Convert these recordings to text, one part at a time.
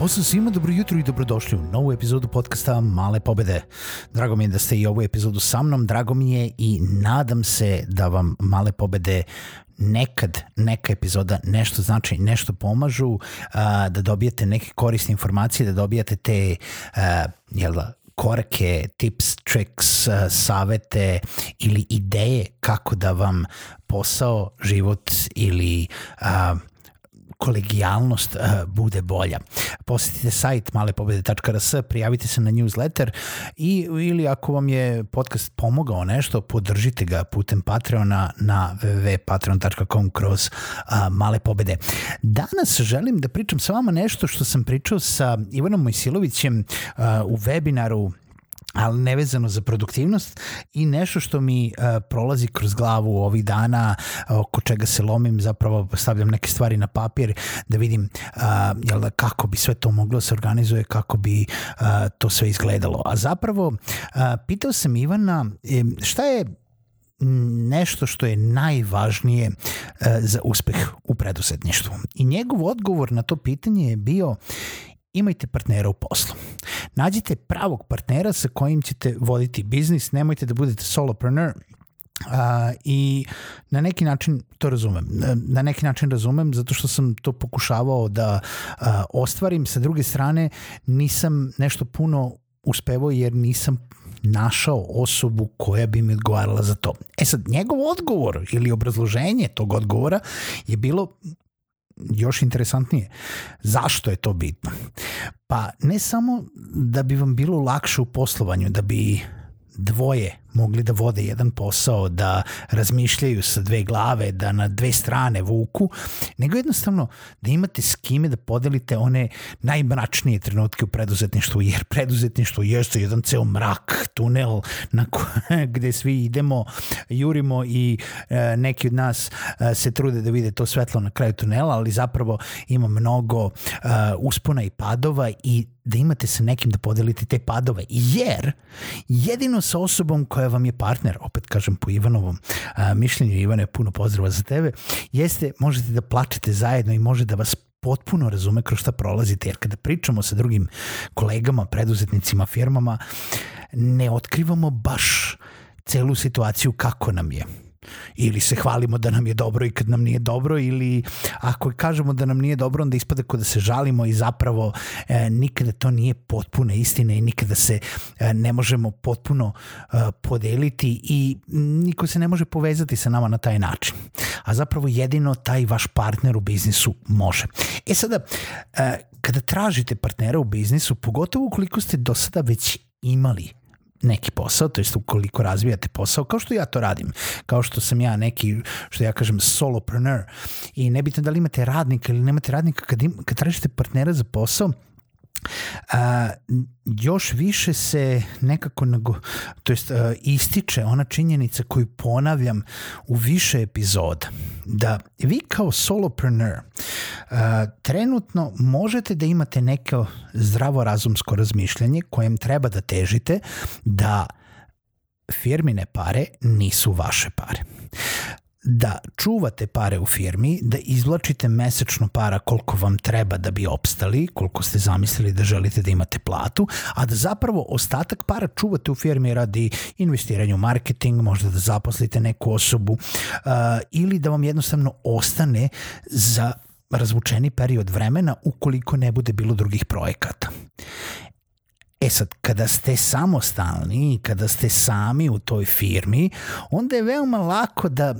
Pozdrav svima, dobro jutro i dobrodošli u novu epizodu podcasta Male pobede. Drago mi je da ste i ovu epizodu sa mnom, drago mi je i nadam se da vam Male pobede nekad neka epizoda nešto znači, nešto pomažu, da dobijete neke korisne informacije, da dobijate te jel da, korake, tips, tricks, savete ili ideje kako da vam posao, život ili uh, kolegijalnost uh, bude bolja. Posetite sajt malepobede.rs, prijavite se na newsletter i ili ako vam je podcast pomogao nešto, podržite ga putem Patreona na www.patreon.com kroz uh, male pobede. Danas želim da pričam sa vama nešto što sam pričao sa Ivanom Mojsilovićem uh, u webinaru ali nevezano za produktivnost i nešto što mi uh, prolazi kroz glavu ovih dana, oko čega se lomim, zapravo stavljam neke stvari na papir da vidim uh, jel da, kako bi sve to moglo da se organizuje, kako bi uh, to sve izgledalo. A zapravo uh, pitao sam Ivana šta je nešto što je najvažnije za uspeh u preduzetništvu. I njegov odgovor na to pitanje je bio imajte partnera u poslu. Nađite pravog partnera sa kojim ćete voditi biznis, nemojte da budete solopreneur, Uh, I na neki način to razumem. Na neki način razumem zato što sam to pokušavao da uh, ostvarim. Sa druge strane nisam nešto puno uspevao jer nisam našao osobu koja bi mi odgovarala za to. E sad, njegov odgovor ili obrazloženje tog odgovora je bilo još interesantnije. Zašto je to bitno? Pa ne samo da bi vam bilo lakše u poslovanju, da bi dvoje mogli da vode jedan posao, da razmišljaju sa dve glave, da na dve strane vuku, nego jednostavno da imate s kime da podelite one najmračnije trenutke u preduzetništvu, jer preduzetništvo jeste jedan ceo mrak, tunel na ko, gde svi idemo, jurimo i e, neki od nas e, se trude da vide to svetlo na kraju tunela, ali zapravo ima mnogo e, uspona i padova i da imate sa nekim da podelite te padove, jer jedino sa osobom koja vam je partner, opet kažem po Ivanovom a, mišljenju, Ivane, puno pozdrava za tebe, jeste, možete da plačete zajedno i može da vas potpuno razume kroz šta prolazite, jer kada pričamo sa drugim kolegama, preduzetnicima, firmama, ne otkrivamo baš celu situaciju kako nam je ili se hvalimo da nam je dobro i kad nam nije dobro ili ako kažemo da nam nije dobro onda ispada kod da se žalimo i zapravo e, nikada to nije potpuna istina i nikada se e, ne možemo potpuno e, podeliti i niko se ne može povezati sa nama na taj način. A zapravo jedino taj vaš partner u biznisu može. E sada, e, kada tražite partnera u biznisu, pogotovo ukoliko ste do sada već imali neki posao, to jest ukoliko razvijate posao, kao što ja to radim, kao što sam ja neki, što ja kažem, solopreneur. I nebitno da li imate radnika ili nemate radnika, kad, im, kad tražite partnera za posao, a, još više se nekako nago, to jest a, ističe ona činjenica koju ponavljam u više epizoda da vi kao solopreneur a, trenutno možete da imate neko zdravorazumsko razmišljanje kojem treba da težite da firmine pare nisu vaše pare da čuvate pare u firmi, da izvlačite mesečno para koliko vam treba da bi opstali, koliko ste zamislili da želite da imate platu, a da zapravo ostatak para čuvate u firmi radi investiranja u marketing, možda da zaposlite neku osobu uh, ili da vam jednostavno ostane za razvučeni period vremena ukoliko ne bude bilo drugih projekata. E sad, kada ste samostalni kada ste sami u toj firmi, onda je veoma lako da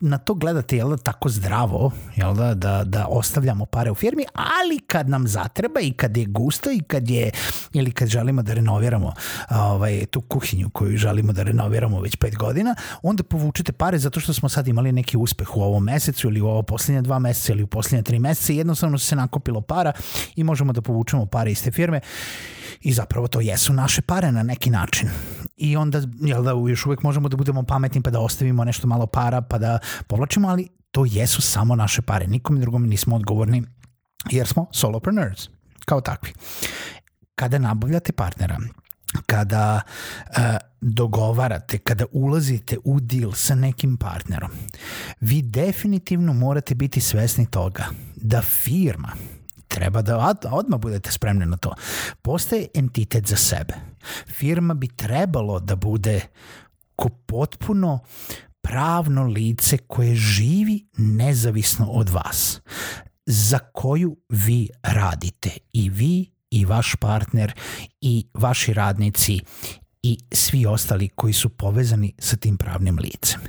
na to gledate jel da, tako zdravo, jel da, da, da ostavljamo pare u firmi, ali kad nam zatreba i kad je gusto i kad je, ili kad želimo da renoviramo ovaj, tu kuhinju koju želimo da renoviramo već pet godina, onda povučete pare zato što smo sad imali neki uspeh u ovom mesecu ili u ovo poslednje dva meseca ili u poslednje tri meseca i jednostavno se nakopilo para i možemo da povučemo pare iz te firme i zapravo to jesu naše pare na neki način. I onda, jel da, još uvek možemo da budemo pametni pa da ostavimo nešto malo para pa da povlačimo, ali to jesu samo naše pare. Nikom drugom nismo odgovorni jer smo solopreneurs, kao takvi. Kada nabavljate partnera, kada uh, dogovarate, kada ulazite u deal sa nekim partnerom, vi definitivno morate biti svesni toga da firma, treba da od, odmah budete spremni na to. Postaje entitet za sebe. Firma bi trebalo da bude ko potpuno pravno lice koje živi nezavisno od vas, za koju vi radite i vi i vaš partner i vaši radnici i svi ostali koji su povezani sa tim pravnim licem.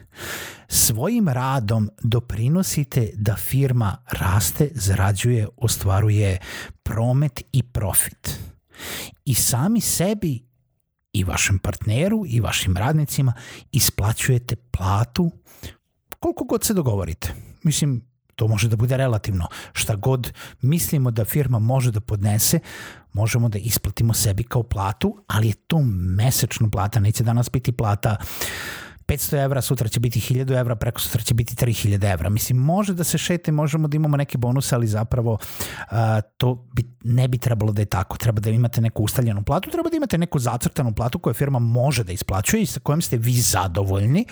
Svojim radom doprinosite da firma raste, zarađuje, ostvaruje promet i profit. I sami sebi i vašem partneru i vašim radnicima isplaćujete platu koliko god se dogovorite. Mislim, to može da bude relativno. Šta god mislimo da firma može da podnese, možemo da isplatimo sebi kao platu, ali je to mesečna plata, neće danas biti plata 500 evra, sutra će biti 1000 evra, preko sutra će biti 3000 evra. Mislim, može da se šete, možemo da imamo neke bonuse, ali zapravo uh, to bi, ne bi trebalo da je tako. Treba da imate neku ustaljenu platu, treba da imate neku zacrtanu platu koju firma može da isplaćuje i sa kojom ste vi zadovoljni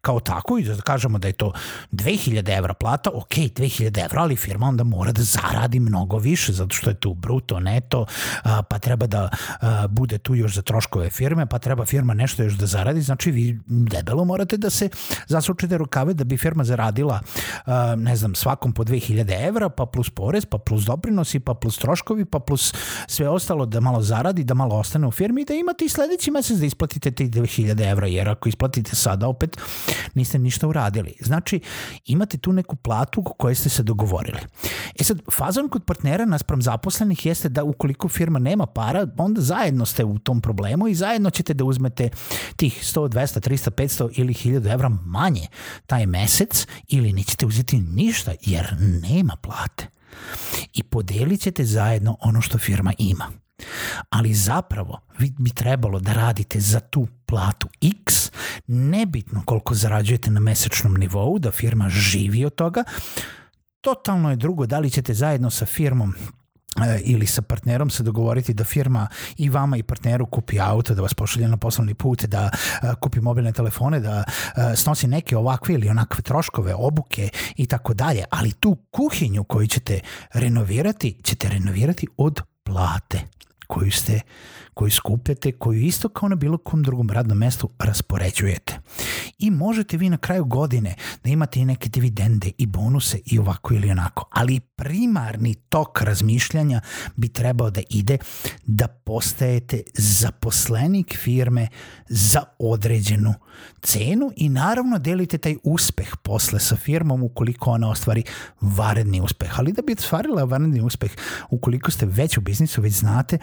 kao tako i da kažemo da je to 2000 evra plata, ok, 2000 evra, ali firma onda mora da zaradi mnogo više zato što je tu bruto, neto, uh, pa treba da uh, bude tu još za troškove firme, pa treba firma nešto još da zaradi, znači vi debelo morate da se zasučete rukave da bi firma zaradila ne znam, svakom po 2000 evra, pa plus porez, pa plus doprinosi, pa plus troškovi, pa plus sve ostalo da malo zaradi, da malo ostane u firmi i da imate i sledeći mesec da isplatite tih 2000 evra, jer ako isplatite sada opet niste ništa uradili. Znači, imate tu neku platu koju ste se dogovorili. E sad, fazon kod partnera naspram zaposlenih jeste da ukoliko firma nema para, onda zajedno ste u tom problemu i zajedno ćete da uzmete tih 100, 200, 300, 500 500 ili 1000 evra manje taj mesec ili nećete uzeti ništa jer nema plate. I podelit ćete zajedno ono što firma ima. Ali zapravo vi bi trebalo da radite za tu platu X, nebitno koliko zarađujete na mesečnom nivou, da firma živi od toga, totalno je drugo da li ćete zajedno sa firmom ili sa partnerom se dogovoriti da firma i vama i partneru kupi auto, da vas pošalje na poslovni put, da e, kupi mobilne telefone, da e, snosi neke ovakve ili onakve troškove, obuke i tako dalje, ali tu kuhinju koju ćete renovirati, ćete renovirati od plate koju ste koju skupljate, koju isto kao na bilo kom drugom radnom mestu raspoređujete. I možete vi na kraju godine da imate i neke dividende i bonuse i ovako ili onako, ali primarni tok razmišljanja bi trebao da ide da postajete zaposlenik firme za određenu cenu i naravno delite taj uspeh posle sa firmom ukoliko ona ostvari varedni uspeh. Ali da bi ostvarila varedni uspeh, ukoliko ste već u biznisu, već znate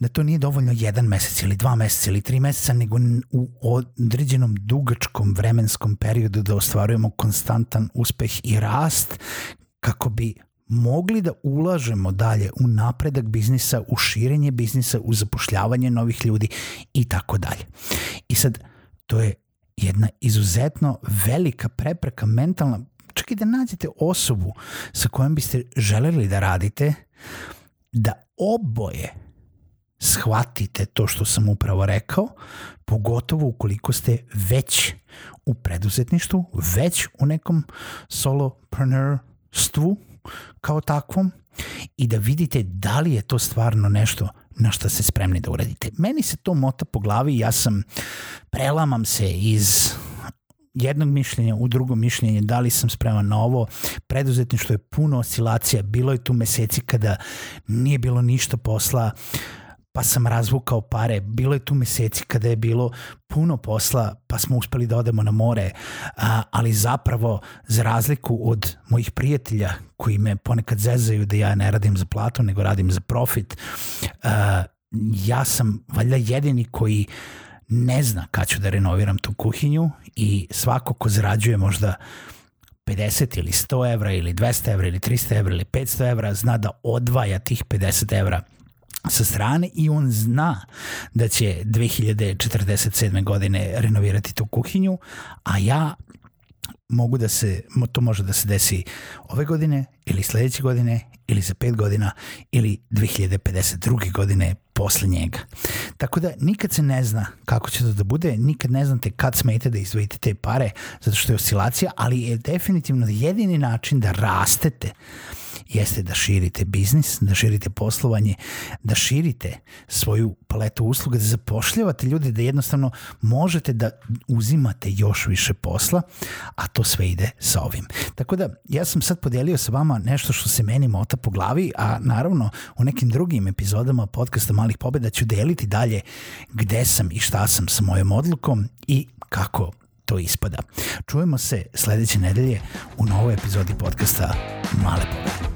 da to nije dovoljno jedan mesec ili dva meseca ili tri meseca, nego u određenom dugačkom vremenskom periodu da ostvarujemo konstantan uspeh i rast kako bi mogli da ulažemo dalje u napredak biznisa, u širenje biznisa, u zapošljavanje novih ljudi i tako dalje. I sad, to je jedna izuzetno velika prepreka mentalna, čak i da nađete osobu sa kojom biste želeli da radite, da oboje shvatite to što sam upravo rekao, pogotovo ukoliko ste već u preduzetništvu, već u nekom solopreneurstvu kao takvom i da vidite da li je to stvarno nešto na što ste spremni da uradite. Meni se to mota po glavi ja sam, prelamam se iz jednog mišljenja u drugo mišljenje, da li sam spreman na ovo. Preduzetništvo je puno oscilacija, bilo je tu meseci kada nije bilo ništa posla, pa sam razvukao pare. Bilo je tu meseci kada je bilo puno posla, pa smo uspeli da odemo na more, a, ali zapravo za razliku od mojih prijatelja koji me ponekad zezaju da ja ne radim za platu, nego radim za profit, a, ja sam valjda jedini koji ne zna kad ću da renoviram tu kuhinju i svako ko zarađuje možda 50 ili 100 evra ili 200 evra ili 300 evra ili 500 evra zna da odvaja tih 50 evra sa strane i on zna da će 2047. godine renovirati tu kuhinju, a ja mogu da se, to može da se desi ove godine ili sledeće godine ili za pet godina ili 2052. godine posle njega. Tako da nikad se ne zna kako će to da bude, nikad ne znate kad smete da izdvojite te pare, zato što je oscilacija, ali je definitivno jedini način da rastete jeste da širite biznis, da širite poslovanje, da širite svoju paletu usluga, da zapošljavate ljude, da jednostavno možete da uzimate još više posla, a to sve ide sa ovim. Tako da ja sam sad podelio sa vama nešto što se meni mota po glavi, a naravno u nekim drugim epizodama podcasta Malih pobeda ću deliti dalje gde sam i šta sam sa mojom odlukom i kako to ispada. Čujemo se sledeće nedelje u novoj epizodi podcasta Male pobede.